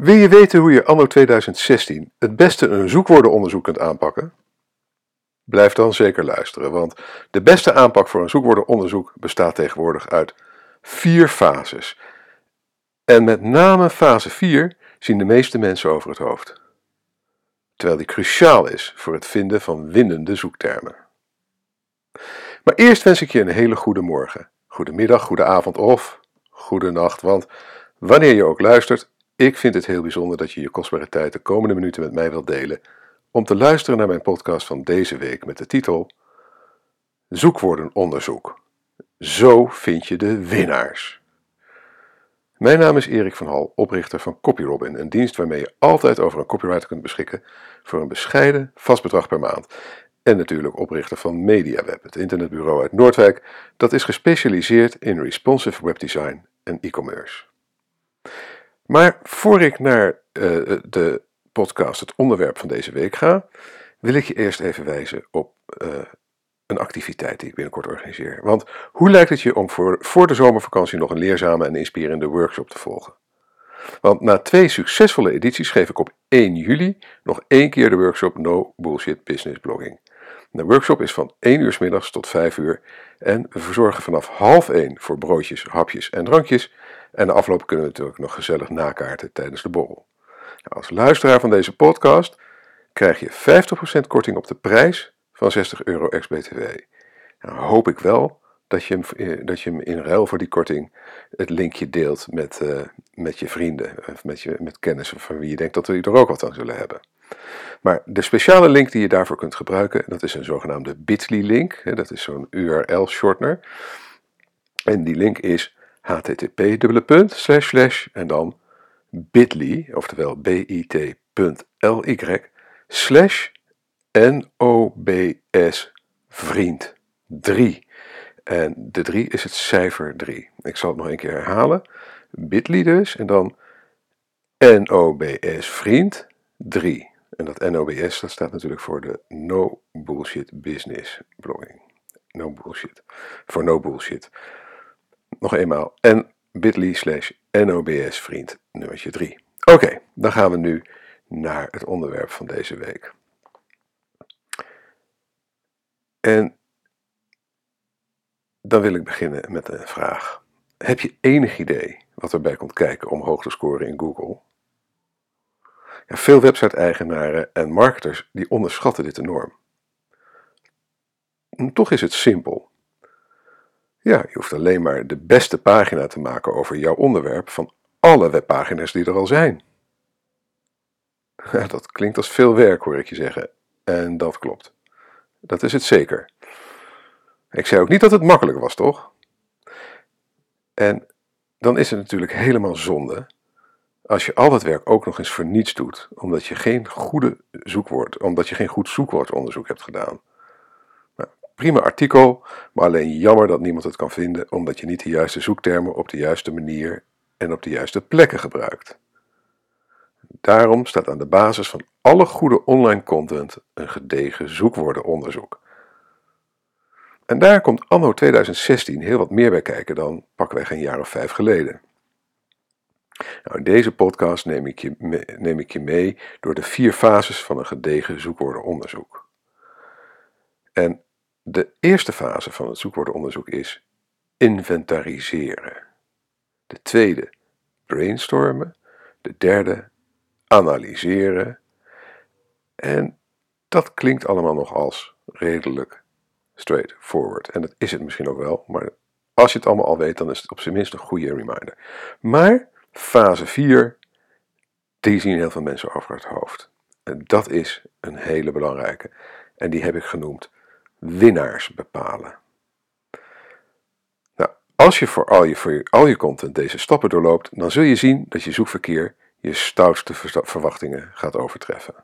Wil je weten hoe je anno 2016 het beste een zoekwoordenonderzoek kunt aanpakken? Blijf dan zeker luisteren, want de beste aanpak voor een zoekwoordenonderzoek bestaat tegenwoordig uit vier fases. En met name fase 4 zien de meeste mensen over het hoofd. Terwijl die cruciaal is voor het vinden van winnende zoektermen. Maar eerst wens ik je een hele goede morgen, goedemiddag, goede avond of goede nacht, want wanneer je ook luistert, ik vind het heel bijzonder dat je je kostbare tijd de komende minuten met mij wilt delen om te luisteren naar mijn podcast van deze week met de titel Zoekwoordenonderzoek. Zo vind je de winnaars. Mijn naam is Erik van Hal, oprichter van CopyRobin, een dienst waarmee je altijd over een copywriter kunt beschikken voor een bescheiden vast bedrag per maand. En natuurlijk oprichter van MediaWeb, het internetbureau uit Noordwijk, dat is gespecialiseerd in responsive webdesign en e-commerce. Maar voor ik naar uh, de podcast, het onderwerp van deze week ga, wil ik je eerst even wijzen op uh, een activiteit die ik binnenkort organiseer. Want hoe lijkt het je om voor, voor de zomervakantie nog een leerzame en inspirerende workshop te volgen? Want na twee succesvolle edities geef ik op 1 juli nog één keer de workshop No Bullshit Business Blogging. De workshop is van 1 uur s middags tot 5 uur en we verzorgen vanaf half 1 voor broodjes, hapjes en drankjes. En de afloop kunnen we natuurlijk nog gezellig nakaarten tijdens de borrel. Nou, als luisteraar van deze podcast krijg je 50% korting op de prijs van 60 euro ex-BTW. Nou hoop ik wel dat je, eh, dat je in ruil voor die korting het linkje deelt met, uh, met je vrienden, of met, je, met kennissen van wie je denkt dat die er ook wat aan zullen hebben. Maar de speciale link die je daarvoor kunt gebruiken, dat is een zogenaamde bit.ly link, dat is zo'n URL-shortener. En die link is http en dan bit.ly, oftewel bit.ly slash NOBS vriend 3. En de 3 is het cijfer 3. Ik zal het nog een keer herhalen. Bitly dus en dan NOBS vriend 3. En dat NOBS dat staat natuurlijk voor de No Bullshit Business blogging. No bullshit. Voor no bullshit. Nog eenmaal. En bit.ly slash NOBS vriend nummertje 3. Oké, dan gaan we nu naar het onderwerp van deze week. En dan wil ik beginnen met een vraag. Heb je enig idee wat erbij komt kijken om hoog te scoren in Google? Veel website-eigenaren en marketers die onderschatten dit enorm. En toch is het simpel. Ja, je hoeft alleen maar de beste pagina te maken over jouw onderwerp van alle webpagina's die er al zijn. Dat klinkt als veel werk, hoor ik je zeggen. En dat klopt. Dat is het zeker. Ik zei ook niet dat het makkelijk was, toch? En dan is het natuurlijk helemaal zonde als je al dat werk ook nog eens voor niets doet, omdat je geen goede zoekwoord, omdat je geen goed zoekwoordonderzoek hebt gedaan. Prima artikel, maar alleen jammer dat niemand het kan vinden, omdat je niet de juiste zoektermen op de juiste manier en op de juiste plekken gebruikt. Daarom staat aan de basis van alle goede online content een gedegen zoekwoordenonderzoek. En daar komt anno 2016 heel wat meer bij kijken dan pakweg een jaar of vijf geleden. Nou, in deze podcast neem ik, je, neem ik je mee door de vier fases van een gedegen zoekwoordenonderzoek. En de eerste fase van het zoekwoordenonderzoek is inventariseren. De tweede brainstormen. De derde analyseren. En dat klinkt allemaal nog als redelijk straightforward. En dat is het misschien ook wel, maar als je het allemaal al weet, dan is het op zijn minst een goede reminder. Maar fase 4, die zien heel veel mensen over het hoofd. En dat is een hele belangrijke. En die heb ik genoemd winnaars bepalen. Nou, als je voor al je, voor al je content deze stappen doorloopt, dan zul je zien dat je zoekverkeer je stoutste verwachtingen gaat overtreffen.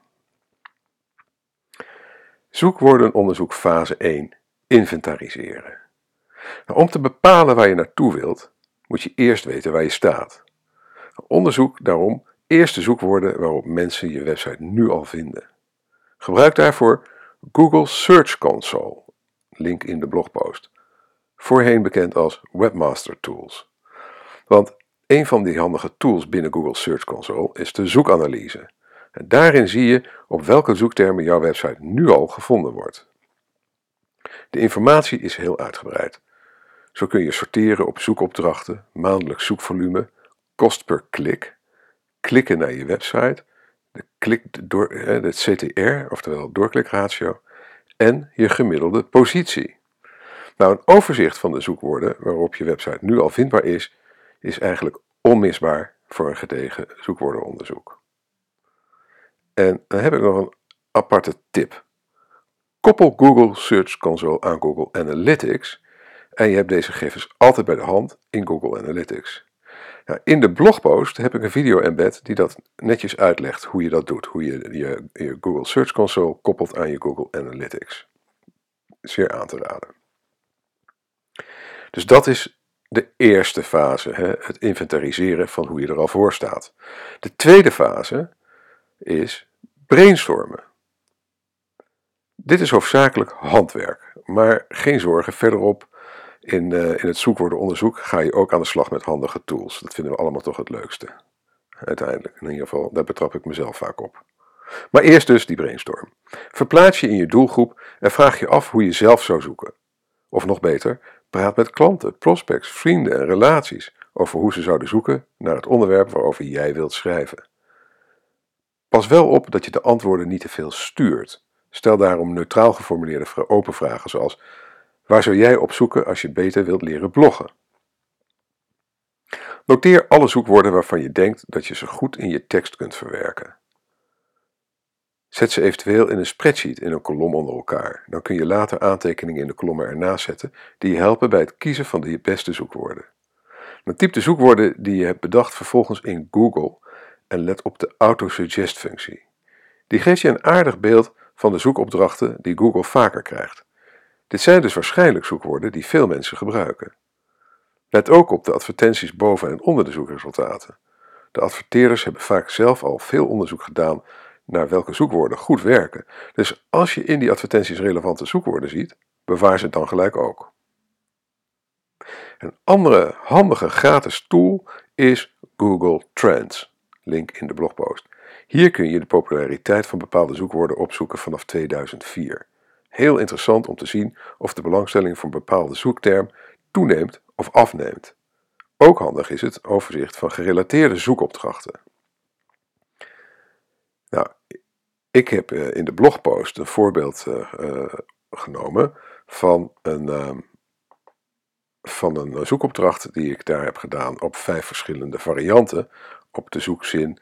Zoekwoordenonderzoek fase 1 inventariseren. Nou, om te bepalen waar je naartoe wilt, moet je eerst weten waar je staat. Onderzoek daarom eerst de zoekwoorden waarop mensen je website nu al vinden. Gebruik daarvoor Google Search Console, link in de blogpost, voorheen bekend als Webmaster Tools. Want Een van die handige tools binnen Google Search Console is de zoekanalyse. En daarin zie je op welke zoektermen jouw website nu al gevonden wordt. De informatie is heel uitgebreid. Zo kun je sorteren op zoekopdrachten, maandelijks zoekvolume, kost per klik, klikken naar je website, klik door, het CTR, oftewel doorklikratio, en je gemiddelde positie. Nou, een overzicht van de zoekwoorden waarop je website nu al vindbaar is, is eigenlijk onmisbaar voor een gedegen zoekwoordenonderzoek. En dan heb ik nog een aparte tip. Koppel Google Search Console aan Google Analytics en je hebt deze gegevens altijd bij de hand in Google Analytics. In de blogpost heb ik een video embed die dat netjes uitlegt hoe je dat doet. Hoe je, je je Google Search Console koppelt aan je Google Analytics. Zeer aan te raden. Dus dat is de eerste fase, hè, het inventariseren van hoe je er al voor staat. De tweede fase is brainstormen. Dit is hoofdzakelijk handwerk, maar geen zorgen, verderop in, uh, in het zoekwoordenonderzoek ga je ook aan de slag met handige tools. Dat vinden we allemaal toch het leukste. Uiteindelijk, in ieder geval, daar betrap ik mezelf vaak op. Maar eerst dus die brainstorm. Verplaats je in je doelgroep en vraag je af hoe je zelf zou zoeken. Of nog beter, praat met klanten, prospects, vrienden en relaties over hoe ze zouden zoeken naar het onderwerp waarover jij wilt schrijven. Pas wel op dat je de antwoorden niet te veel stuurt. Stel daarom neutraal geformuleerde open vragen zoals Waar zou jij op zoeken als je beter wilt leren bloggen? Noteer alle zoekwoorden waarvan je denkt dat je ze goed in je tekst kunt verwerken. Zet ze eventueel in een spreadsheet in een kolom onder elkaar. Dan kun je later aantekeningen in de kolommen ernaast zetten die je helpen bij het kiezen van de beste zoekwoorden. Dan typ de zoekwoorden die je hebt bedacht vervolgens in Google en let op de autosuggest functie. Die geeft je een aardig beeld van de zoekopdrachten die Google vaker krijgt. Dit zijn dus waarschijnlijk zoekwoorden die veel mensen gebruiken. Let ook op de advertenties boven en onder de zoekresultaten. De adverteerders hebben vaak zelf al veel onderzoek gedaan naar welke zoekwoorden goed werken. Dus als je in die advertenties relevante zoekwoorden ziet, bewaar ze dan gelijk ook. Een andere handige gratis tool is Google Trends. Link in de blogpost. Hier kun je de populariteit van bepaalde zoekwoorden opzoeken vanaf 2004. Heel interessant om te zien of de belangstelling voor een bepaalde zoekterm toeneemt of afneemt. Ook handig is het overzicht van gerelateerde zoekopdrachten. Nou, ik heb eh, in de blogpost een voorbeeld eh, eh, genomen van een, ehm, van een zoekopdracht die ik daar heb gedaan op vijf verschillende varianten op de zoekzin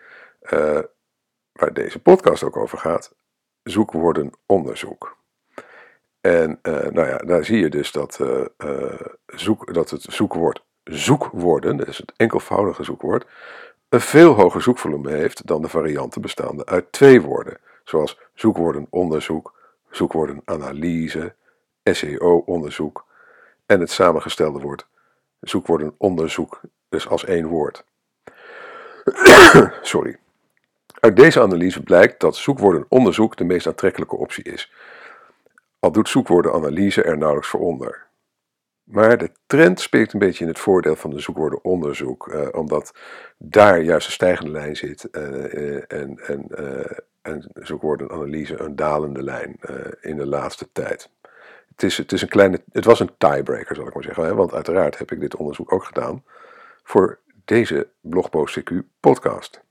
waar deze podcast ook over gaat, zoekwoorden onderzoek. En uh, nou ja, daar zie je dus dat, uh, uh, zoek, dat het zoekwoord zoekwoorden, dus het enkelvoudige zoekwoord, een veel hoger zoekvolume heeft dan de varianten bestaande uit twee woorden, zoals zoekwoordenonderzoek, zoekwoordenanalyse, SEO-onderzoek en het samengestelde woord zoekwoordenonderzoek, dus als één woord. Sorry. Uit deze analyse blijkt dat zoekwoordenonderzoek de meest aantrekkelijke optie is al doet zoekwoordenanalyse er nauwelijks voor onder. Maar de trend spreekt een beetje in het voordeel van de zoekwoordenonderzoek, eh, omdat daar juist een stijgende lijn zit uh, en, en, uh, en zoekwoordenanalyse een dalende lijn in de laatste tijd. Het, is, het, is een kleine, het was een tiebreaker, zal ik maar zeggen, hè, want uiteraard heb ik dit onderzoek ook gedaan voor deze Blogpost CQ podcast.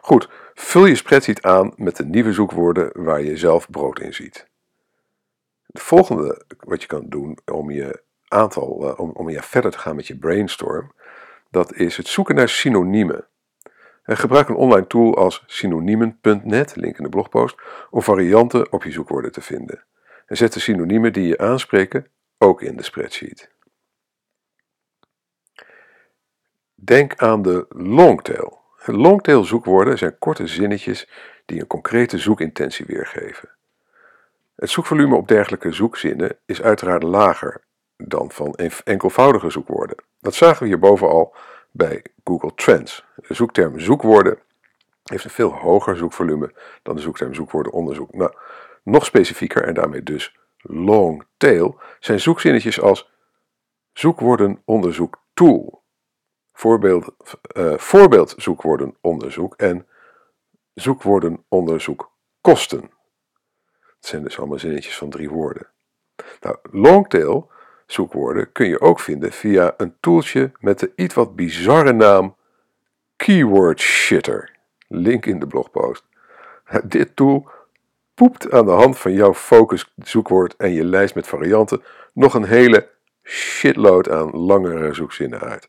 Goed, vul je spreadsheet aan met de nieuwe zoekwoorden waar je zelf brood in ziet. Het volgende wat je kan doen om je aantal, uh, om, om je verder te gaan met je brainstorm, dat is het zoeken naar synoniemen. En gebruik een online tool als synoniemen.net, link in de blogpost, om varianten op je zoekwoorden te vinden. En zet de synoniemen die je aanspreken ook in de spreadsheet. Denk aan de longtail. Longtail zoekwoorden zijn korte zinnetjes die een concrete zoekintentie weergeven. Het zoekvolume op dergelijke zoekzinnen is uiteraard lager dan van enkelvoudige zoekwoorden. Dat zagen we hierboven al bij Google Trends. De zoekterm zoekwoorden heeft een veel hoger zoekvolume dan de zoekterm zoekwoordenonderzoek. Nou, nog specifieker en daarmee dus long tail zijn zoekzinnetjes als zoekwoordenonderzoek tool, voorbeeld, uh, voorbeeldzoekwoordenonderzoek en zoekwoordenonderzoek kosten. Het zijn dus allemaal zinnetjes van drie woorden. Nou, longtail zoekwoorden kun je ook vinden via een tooltje met de iets wat bizarre naam Keyword Shitter. Link in de blogpost. Dit tool poept aan de hand van jouw focus zoekwoord en je lijst met varianten nog een hele shitload aan langere zoekzinnen uit.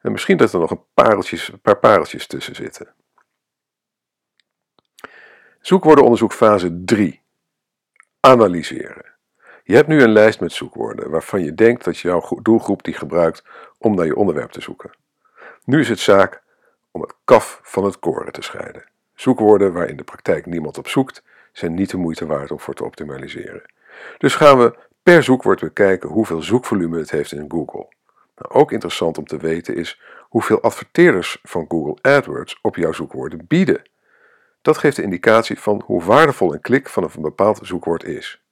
En misschien dat er nog een, pareltjes, een paar pareltjes tussen zitten. Zoekwoordenonderzoek fase 3. Analyseren. Je hebt nu een lijst met zoekwoorden waarvan je denkt dat jouw doelgroep die gebruikt om naar je onderwerp te zoeken. Nu is het zaak om het kaf van het koren te scheiden. Zoekwoorden waar in de praktijk niemand op zoekt, zijn niet de moeite waard om voor te optimaliseren. Dus gaan we per zoekwoord bekijken hoeveel zoekvolume het heeft in Google. Ook interessant om te weten is hoeveel adverteerders van Google AdWords op jouw zoekwoorden bieden. Dat geeft de indicatie van hoe waardevol een klik van een bepaald zoekwoord is.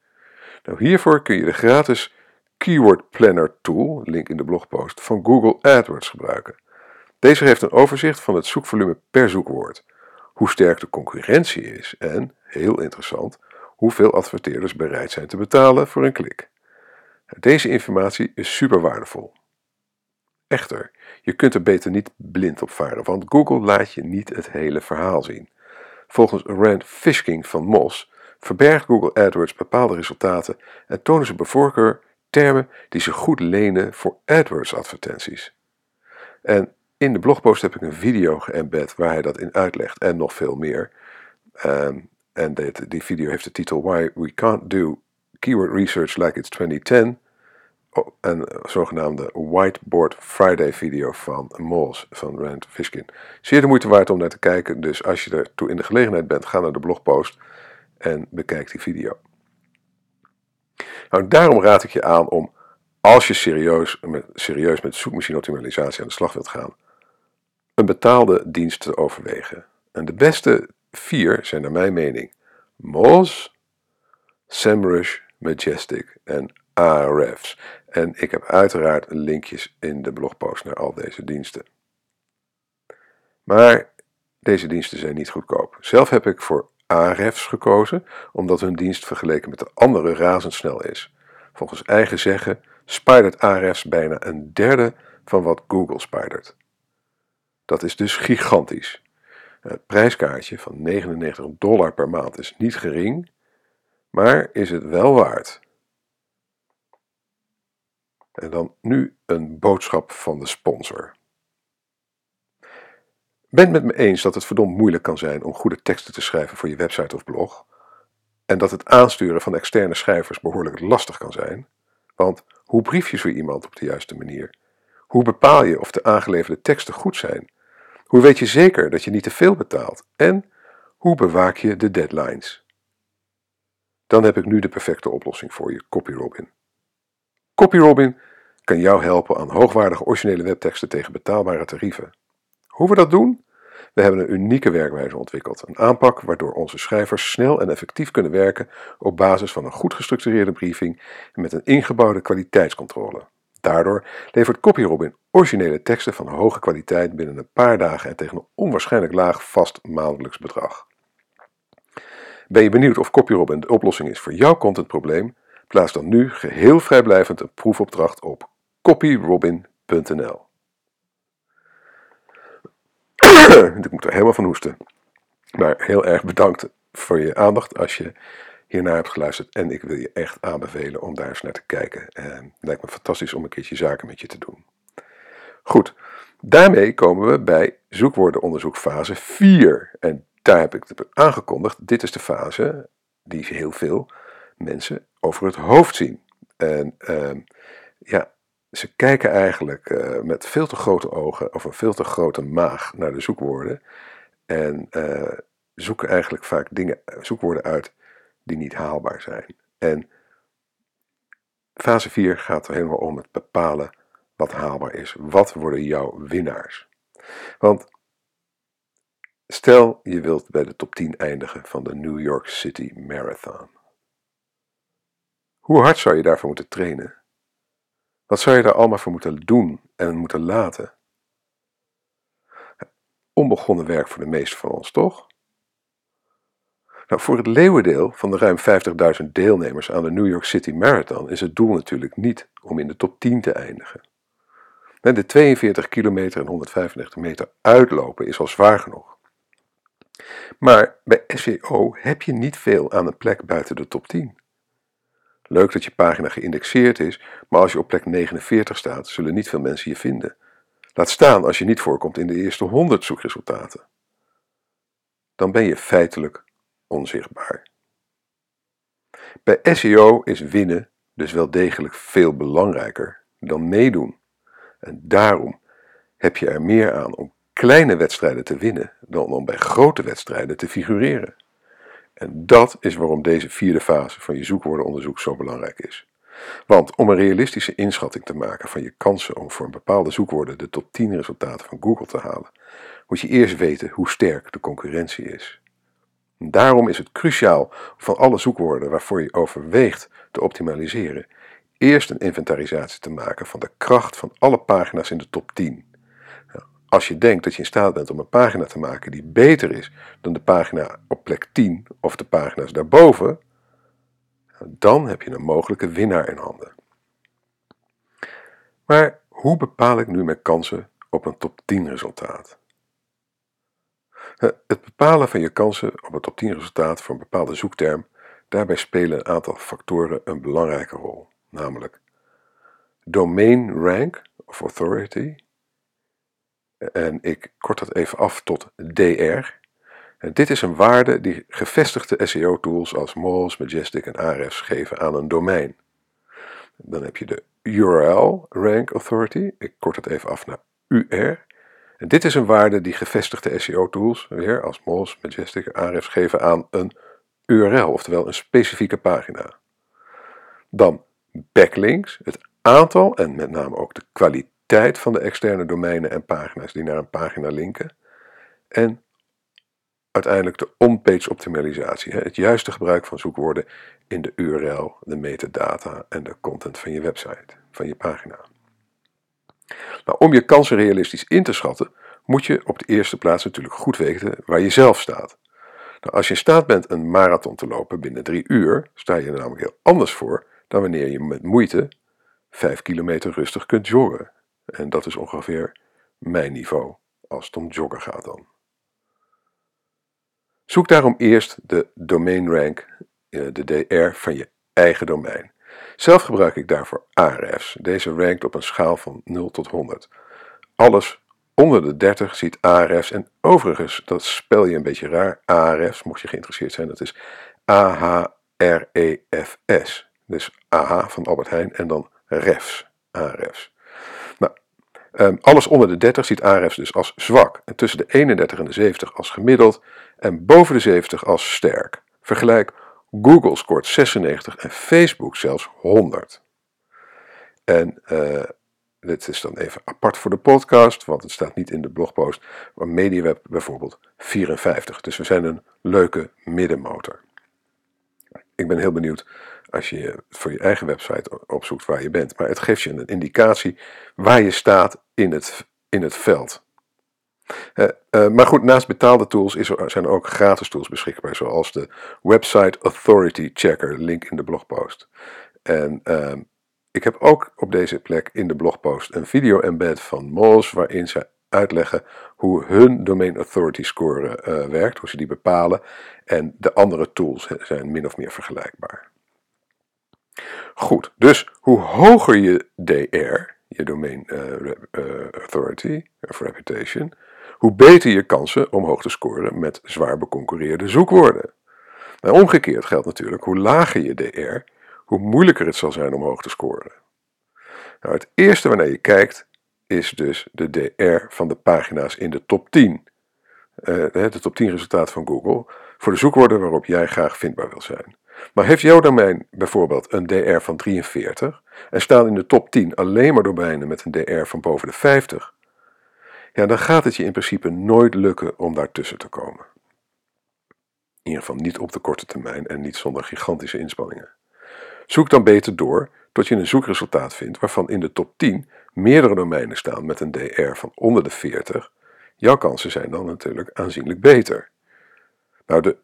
Nou, hiervoor kun je de gratis Keyword Planner tool, link in de blogpost, van Google AdWords gebruiken. Deze geeft een overzicht van het zoekvolume per zoekwoord, hoe sterk de concurrentie is en, heel interessant, hoeveel adverteerders bereid zijn te betalen voor een klik. Deze informatie is super waardevol. Echter, je kunt er beter niet blind op varen, want Google laat je niet het hele verhaal zien. Volgens Rand Fishking van Moz verbergt Google AdWords bepaalde resultaten en tonen ze bij voorkeur termen die ze goed lenen voor AdWords-advertenties. En in de blogpost heb ik een video geëmbed waar hij dat in uitlegt en nog veel meer. Ehm, en dit, die video heeft de titel Why We Can't Do Keyword Research Like It's 2010. Een zogenaamde Whiteboard Friday video van Mols van Rand Fishkin. Zeer de moeite waard om naar te kijken, dus als je er toe in de gelegenheid bent, ga naar de blogpost en bekijk die video. Nou, daarom raad ik je aan om, als je serieus met, serieus met zoekmachine optimalisatie aan de slag wilt gaan, een betaalde dienst te overwegen. En de beste vier zijn naar mijn mening Moz, SEMrush, Majestic en Ahrefs. En ik heb uiteraard linkjes in de blogpost naar al deze diensten. Maar deze diensten zijn niet goedkoop. Zelf heb ik voor Ahrefs gekozen, omdat hun dienst vergeleken met de andere razendsnel is. Volgens eigen zeggen spidert Ahrefs bijna een derde van wat Google spidert. Dat is dus gigantisch. Het prijskaartje van 99 dollar per maand is niet gering, maar is het wel waard. En dan nu een boodschap van de sponsor. Bent met me eens dat het verdomd moeilijk kan zijn om goede teksten te schrijven voor je website of blog? En dat het aansturen van externe schrijvers behoorlijk lastig kan zijn? Want hoe brief je zo iemand op de juiste manier? Hoe bepaal je of de aangeleverde teksten goed zijn? Hoe weet je zeker dat je niet te veel betaalt? En hoe bewaak je de deadlines? Dan heb ik nu de perfecte oplossing voor je, CopyRobin. CopyRobin kan jou helpen aan hoogwaardige originele webteksten tegen betaalbare tarieven. Hoe we dat doen? We hebben een unieke werkwijze ontwikkeld. Een aanpak waardoor onze schrijvers snel en effectief kunnen werken op basis van een goed gestructureerde briefing en met een ingebouwde kwaliteitscontrole. Daardoor levert CopyRobin originele teksten van hoge kwaliteit binnen een paar dagen en tegen een onwaarschijnlijk laag vast maandelijks bedrag. Ben je benieuwd of CopyRobin de oplossing is voor jouw contentprobleem? Plaats dan nu geheel vrijblijvend een proefopdracht op copyrobin.nl. Ik moet er helemaal van hoesten. Maar heel erg bedankt voor je aandacht als je hiernaar hebt geluisterd. En ik wil je echt aanbevelen om daar eens naar te kijken. En het lijkt me fantastisch om een keertje zaken met je te doen. Goed, daarmee komen we bij zoekwoordenonderzoek fase 4. En daar heb ik het aangekondigd. Dit is de fase die heel veel mensen over het hoofd zien. En uh, ja, ze kijken eigenlijk uh, met veel te grote ogen of een veel te grote maag naar de zoekwoorden. En uh, zoeken eigenlijk vaak dingen, zoekwoorden uit die niet haalbaar zijn. En fase 4 gaat er helemaal om het bepalen wat haalbaar is. Wat worden jouw winnaars? Want stel je wilt bij de top 10 eindigen van de New York City Marathon. Hoe hard zou je daarvoor moeten trainen? Wat zou je daar allemaal voor moeten doen en moeten laten? onbegonnen werk voor de meesten van ons, toch? Nou, voor het leeuwendeel van de ruim 50.000 deelnemers aan de New York City Marathon is het doel natuurlijk niet om in de top 10 te eindigen. De 42 kilometer en 195 meter uitlopen is al zwaar genoeg. Maar bij SEO heb je niet veel aan een plek buiten de top 10. Leuk dat je pagina geïndexeerd is, maar als je op plek 49 staat, zullen niet veel mensen je vinden. Laat staan als je niet voorkomt in de eerste 100 zoekresultaten. Dan ben je feitelijk onzichtbaar. Bij SEO is winnen dus wel degelijk veel belangrijker dan meedoen. En daarom heb je er meer aan om kleine wedstrijden te winnen dan om bij grote wedstrijden te figureren. En dat is waarom deze vierde fase van je zoekwoordenonderzoek zo belangrijk is. Want om een realistische inschatting te maken van je kansen om voor een bepaalde zoekwoorden de top 10 resultaten van Google te halen, moet je eerst weten hoe sterk de concurrentie is. Daarom is het cruciaal van alle zoekwoorden waarvoor je overweegt te optimaliseren, eerst een inventarisatie te maken van de kracht van alle pagina's in de top 10. Als je denkt dat je in staat bent om een pagina te maken die beter is dan de pagina op plek 10 of de pagina's daarboven, dan heb je een mogelijke winnaar in handen. Maar hoe bepaal ik nu mijn kansen op een top 10 resultaat? Het bepalen van je kansen op een top 10 resultaat voor een bepaalde zoekterm, daarbij spelen een aantal factoren een belangrijke rol, namelijk domain rank of authority, en ik kort dat even af tot DR. En dit is een waarde die gevestigde SEO-tools als Moz, Majestic en Ahrefs geven aan een domein. Dan heb je de URL Rank Authority. Ik kort het even af naar UR. En dit is een waarde die gevestigde SEO-tools, weer als Moz, Majestic en Ahrefs, geven aan een URL, oftewel een specifieke pagina. Dan backlinks, het aantal en met name ook de kwaliteit tijd van de externe domeinen en pagina's die naar een pagina linken. En uiteindelijk de on-page optimalisatie, het juiste gebruik van zoekwoorden in de URL, de metadata en de content van je website, van je pagina. Nou, om je kansen realistisch in te schatten, moet je op de eerste plaats natuurlijk goed weten waar je zelf staat. Nou, als je in staat bent een marathon te lopen binnen drie uur, sta je er namelijk heel anders voor dan wanneer je met moeite 5 kilometer rustig kunt joggen. En dat is ongeveer mijn niveau als het om joggen gaat dan. Zoek daarom eerst de domain rank, eh, de DR van je eigen domein. Zelf gebruik ik daarvoor Ahrefs. Deze rankt op een schaal van 0 tot 100. Alles onder de 30 ziet Ahrefs en overigens, dat spel je een beetje raar, Ahrefs, mocht je geïnteresseerd zijn, dat is A-H-R-E-F-S. Dus AH van Albert Heijn en dan refs, Ahrefs. Ehm, alles onder de 30 ziet Ahrefs dus als zwak en tussen de 31 en de 70 als gemiddeld en boven de 70 als sterk. Vergelijk, Google scoort 96 en Facebook zelfs 100. En uh, dit is dan even apart voor de podcast, want het staat niet in de blogpost, maar MediaWeb bijvoorbeeld 54. Dus we zijn een leuke middenmotor. Ik ben heel benieuwd als je voor je eigen website opzoekt waar je bent. Maar het geeft je een indicatie waar je staat in het, in het veld. Uh, uh, maar goed, naast betaalde tools is er, zijn er ook gratis tools beschikbaar, zoals de Website Authority Checker, link in de blogpost. En uh, ik heb ook op deze plek in de blogpost een video embed van Moz, waarin ze uitleggen hoe hun Domain Authority Score eh, werkt, hoe ze die bepalen. En de andere tools zijn min of meer vergelijkbaar. Goed, dus hoe hoger je DR, je domain uh, authority of reputation, hoe beter je kansen om hoog te scoren met zwaar beconcurreerde zoekwoorden. En omgekeerd geldt natuurlijk, hoe lager je DR, hoe moeilijker het zal zijn om hoog te scoren. Nou, het eerste waarnaar je kijkt is dus de DR van de pagina's in de top 10. Uh, de top 10 resultaat van Google voor de zoekwoorden waarop jij graag vindbaar wil zijn. Maar heeft jouw domein bijvoorbeeld een DR van 43 en staan in de top 10 alleen maar domeinen met een DR van boven de 50, ja, dan gaat het je in principe nooit lukken om daartussen te komen. In ieder geval niet op de korte termijn en niet zonder gigantische inspanningen. Zoek dan beter door tot je een zoekresultaat vindt waarvan in de top 10 meerdere domeinen staan met een DR van onder de 40 jouw kansen zijn dan natuurlijk aanzienlijk beter. Nou, de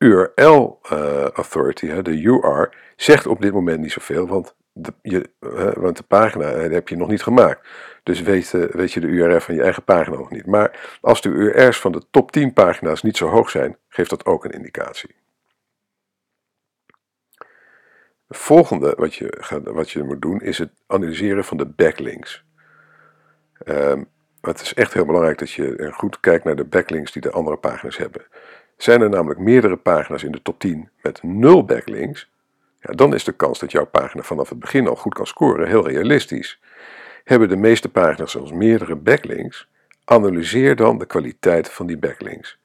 URL uh, Authority, de UR, zegt op dit moment niet zoveel, want de, je, want de pagina heb je nog niet gemaakt. Dus weet, weet je de URL van je eigen pagina nog niet. Maar als de URL's van de top 10 pagina's niet zo hoog zijn, geeft dat ook een indicatie. Het volgende wat je, gaat, wat je moet doen is het analyseren van de backlinks. Um, het is echt heel belangrijk dat je goed kijkt naar de backlinks die de andere pagina's hebben. Zijn er namelijk meerdere pagina's in de top 10 met nul backlinks, ja, dan is de kans dat jouw pagina vanaf het begin al goed kan scoren heel realistisch. Hebben de meeste pagina's zelfs meerdere backlinks, analyseer dan de kwaliteit van die backlinks.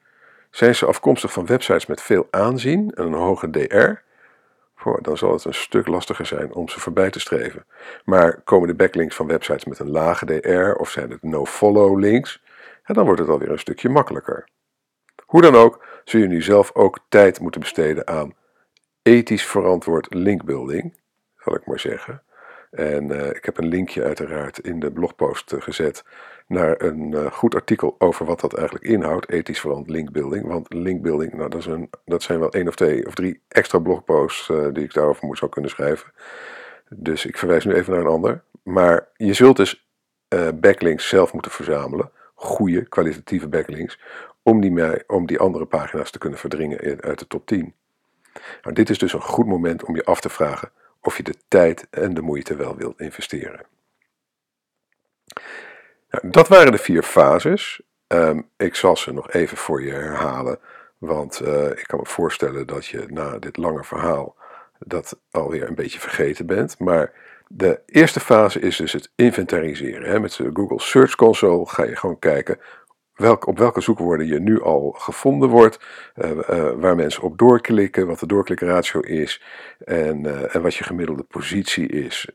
Zijn ze afkomstig van websites met veel aanzien en een hoge DR? dan zal het een stuk lastiger zijn om ze voorbij te streven. Maar komen de backlinks van websites met een lage DR of zijn het no-follow links, dan wordt het alweer een stukje makkelijker. Hoe dan ook, zul je nu zelf ook tijd moeten besteden aan ethisch verantwoord linkbuilding, zal ik maar zeggen. En uh, ik heb een linkje uiteraard in de blogpost uh, gezet naar een uh, goed artikel over wat dat eigenlijk inhoudt, ethisch verantwoord linkbuilding. Want linkbuilding, nou, dat, is een, dat zijn wel één of twee of drie extra blogposts die ik daarover moet zou kunnen schrijven. Dus ik verwijs nu even naar een ander. Maar je zult dus backlinks zelf moeten verzamelen, goede kwalitatieve backlinks, om die, om die andere pagina's te kunnen verdringen uit de top 10. Nou, dit is dus een goed moment om je af te vragen of je de tijd en de moeite wel wilt investeren. Nou, dat waren de vier fases. Um, ik zal ze nog even voor je herhalen, want uh, ik kan me voorstellen dat je na dit lange verhaal dat alweer een beetje vergeten bent. Maar de eerste fase is dus het inventariseren. Met de Google Search Console ga je gewoon kijken welk, op welke zoekwoorden je nu al gevonden wordt, uh, uh, waar mensen op doorklikken, wat de doorklikratio is en, uh, en wat je gemiddelde positie is.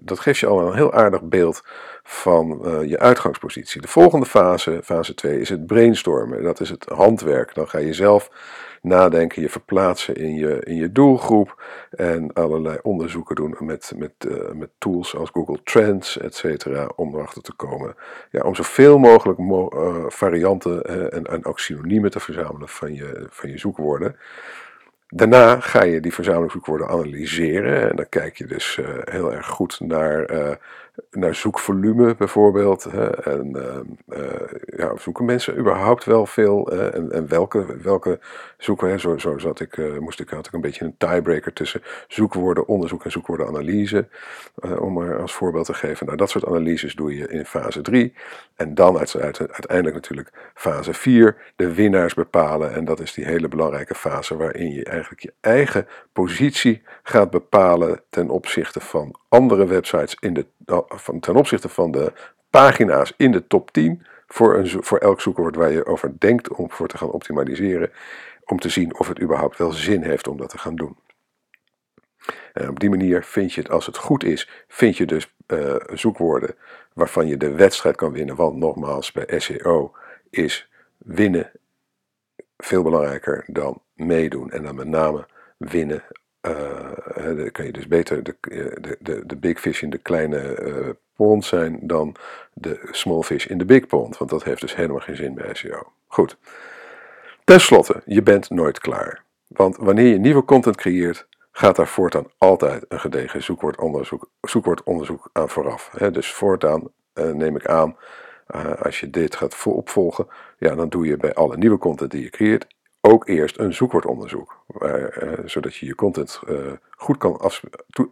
dat geeft je al een heel aardig beeld van je uitgangspositie. De volgende fase, fase 2, is het brainstormen. Dat is het handwerk. Dan ga je zelf nadenken, je verplaatsen in je, in je doelgroep en allerlei onderzoeken doen met, met, uh, met tools als Google Trends, et cetera, om erachter te komen. Ja, om zoveel mogelijk mo uh, varianten en, en ook synoniemen te verzamelen van je, van je zoekwoorden. Daarna ga je die verzamelingszoekwoorden analyseren en dan kijk je dus heel erg goed naar, naar zoekvolume bijvoorbeeld. Hè, en uh, ja, zoeken mensen überhaupt wel veel en, en, welke, welke zoeken. Zo, zo zat ik, moest ik, had ik een beetje een tiebreaker tussen zoekwoordenonderzoek en zoekwoordenanalyse, om maar als voorbeeld te geven. Nou, dat soort analyses doe je in fase 3 en dan uiteindelijk natuurlijk fase 4, de winnaars bepalen en dat is die hele belangrijke fase waarin je eigenlijk je eigen positie gaat bepalen ten opzichte van andere websites in de, van, ten opzichte van de pagina's in de top 10 voor, een, voor elk zoekwoord waar je over denkt om voor te gaan optimaliseren, om te zien of het überhaupt wel zin heeft om dat te gaan doen. En op die manier vind je het, als het goed is, vind je dus uh, zoekwoorden waarvan je de wedstrijd kan winnen. Want nogmaals, bij SEO is winnen veel belangrijker dan meedoen. En dan met name winnen. Uh, dan kan je dus beter de, de, de, de big fish in de kleine uh, pond zijn dan de small fish in de big pond. Want dat heeft dus helemaal geen zin bij SEO. Goed. Ten slotte, je bent nooit klaar. Want wanneer je nieuwe content creëert, gaat daar voortaan altijd een gedegen zoekwoordonderzoek, zoekwoordonderzoek aan vooraf. dus voortaan neem ik aan, als je dit gaat opvolgen, ja, dan doe je bij alle nieuwe content die je creëert ook eerst een zoekwoordonderzoek, eh, zodat je je content eh, goed kan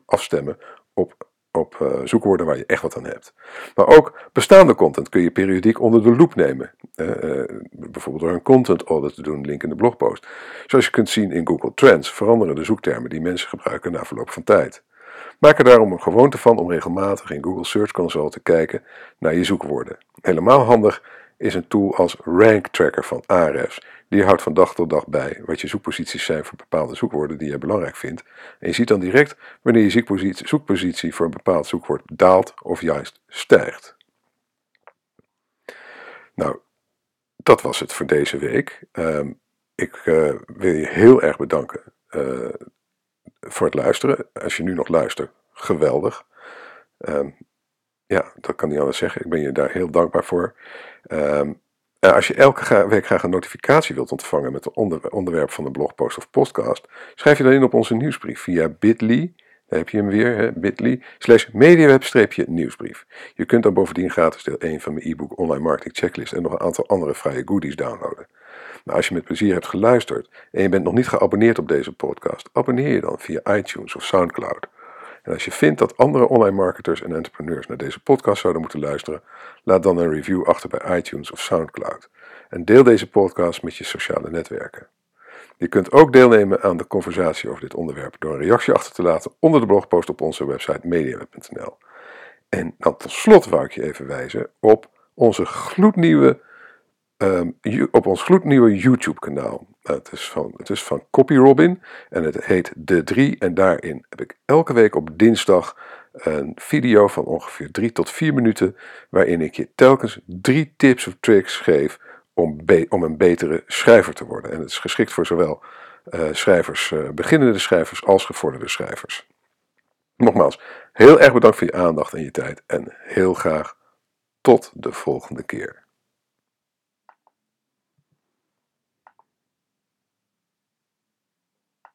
afstemmen op, op uh, zoekwoorden waar je echt wat aan hebt. Maar ook bestaande content kun je periodiek onder de loep nemen. bijvoorbeeld door een content audit te doen, link in de blogpost. Zoals je kunt zien in Google Trends veranderen de zoektermen die mensen gebruiken na verloop van tijd. Maak er daarom een gewoonte van om regelmatig in Google Search Console te kijken naar je zoekwoorden. Helemaal handig is een tool als Rank Tracker van Ahrefs. Die houdt van dag tot dag bij wat je zoekposities zijn voor bepaalde zoekwoorden die je belangrijk vindt. En je ziet dan direct wanneer je zoekpositie, zoekpositie voor een bepaald zoekwoord daalt of juist stijgt. Nou, dat was het voor deze week. Uh, ik uh, wil je heel erg bedanken uh, voor het luisteren. Als je nu nog luistert, geweldig. Um, ja, dat kan niet anders zeggen. Ik ben je daar heel dankbaar voor. Uh, als je elke week graag een notificatie wilt ontvangen met onder onderwerp van een blogpost of podcast, schrijf je dan in op onze nieuwsbrief via bit.ly, daar heb je hem weer, bit.ly, slash mediaweb-nieuwsbrief. Je kunt dan bovendien gratis deel 1 van mijn e-book Online Marketing Checklist en nog een aantal andere vrije goodies downloaden. Maar als je met plezier hebt geluisterd en je bent nog niet geabonneerd op deze podcast, abonneer je dan via iTunes of Soundcloud. En als je vindt dat andere online marketers en entrepreneurs naar deze podcast zouden moeten luisteren, laat dan een review achter bij iTunes of SoundCloud. En deel deze podcast met je sociale netwerken. Je kunt ook deelnemen aan de conversatie over dit onderwerp door een reactie achter te laten onder de blogpost op onze website mediaweb.nl. En dan tot slot wou ik je even wijzen op onze gloednieuwe um, op ons gloednieuwe YouTube-kanaal. Het, is van, het is van CopyRobin en het heet De 3. En daarin heb ik elke week op dinsdag een video van ongeveer 3 tot 4 minuten. Waarin ik je telkens drie tips of tricks geef om, om een betere schrijver te worden. En het is geschikt voor zowel uh, schrijvers, uh, beginnende schrijvers als gevorderde schrijvers. Nogmaals, heel erg bedankt voor je aandacht en je tijd. En heel graag tot de volgende keer.